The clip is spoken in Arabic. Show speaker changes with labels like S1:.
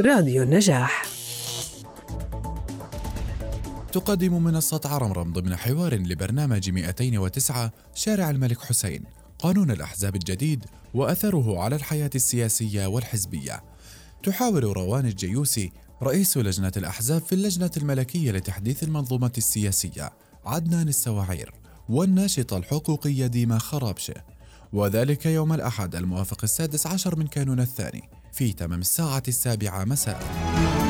S1: راديو النجاح.
S2: تقدم منصة عرمرم ضمن حوار لبرنامج 209 شارع الملك حسين قانون الأحزاب الجديد وأثره على الحياة السياسية والحزبية. تحاور روان الجيوسي رئيس لجنة الأحزاب في اللجنة الملكية لتحديث المنظومة السياسية عدنان السواعير والناشطة الحقوقية ديما خرابشة. وذلك يوم الأحد الموافق السادس عشر من كانون الثاني في تمام الساعة السابعة مساءً.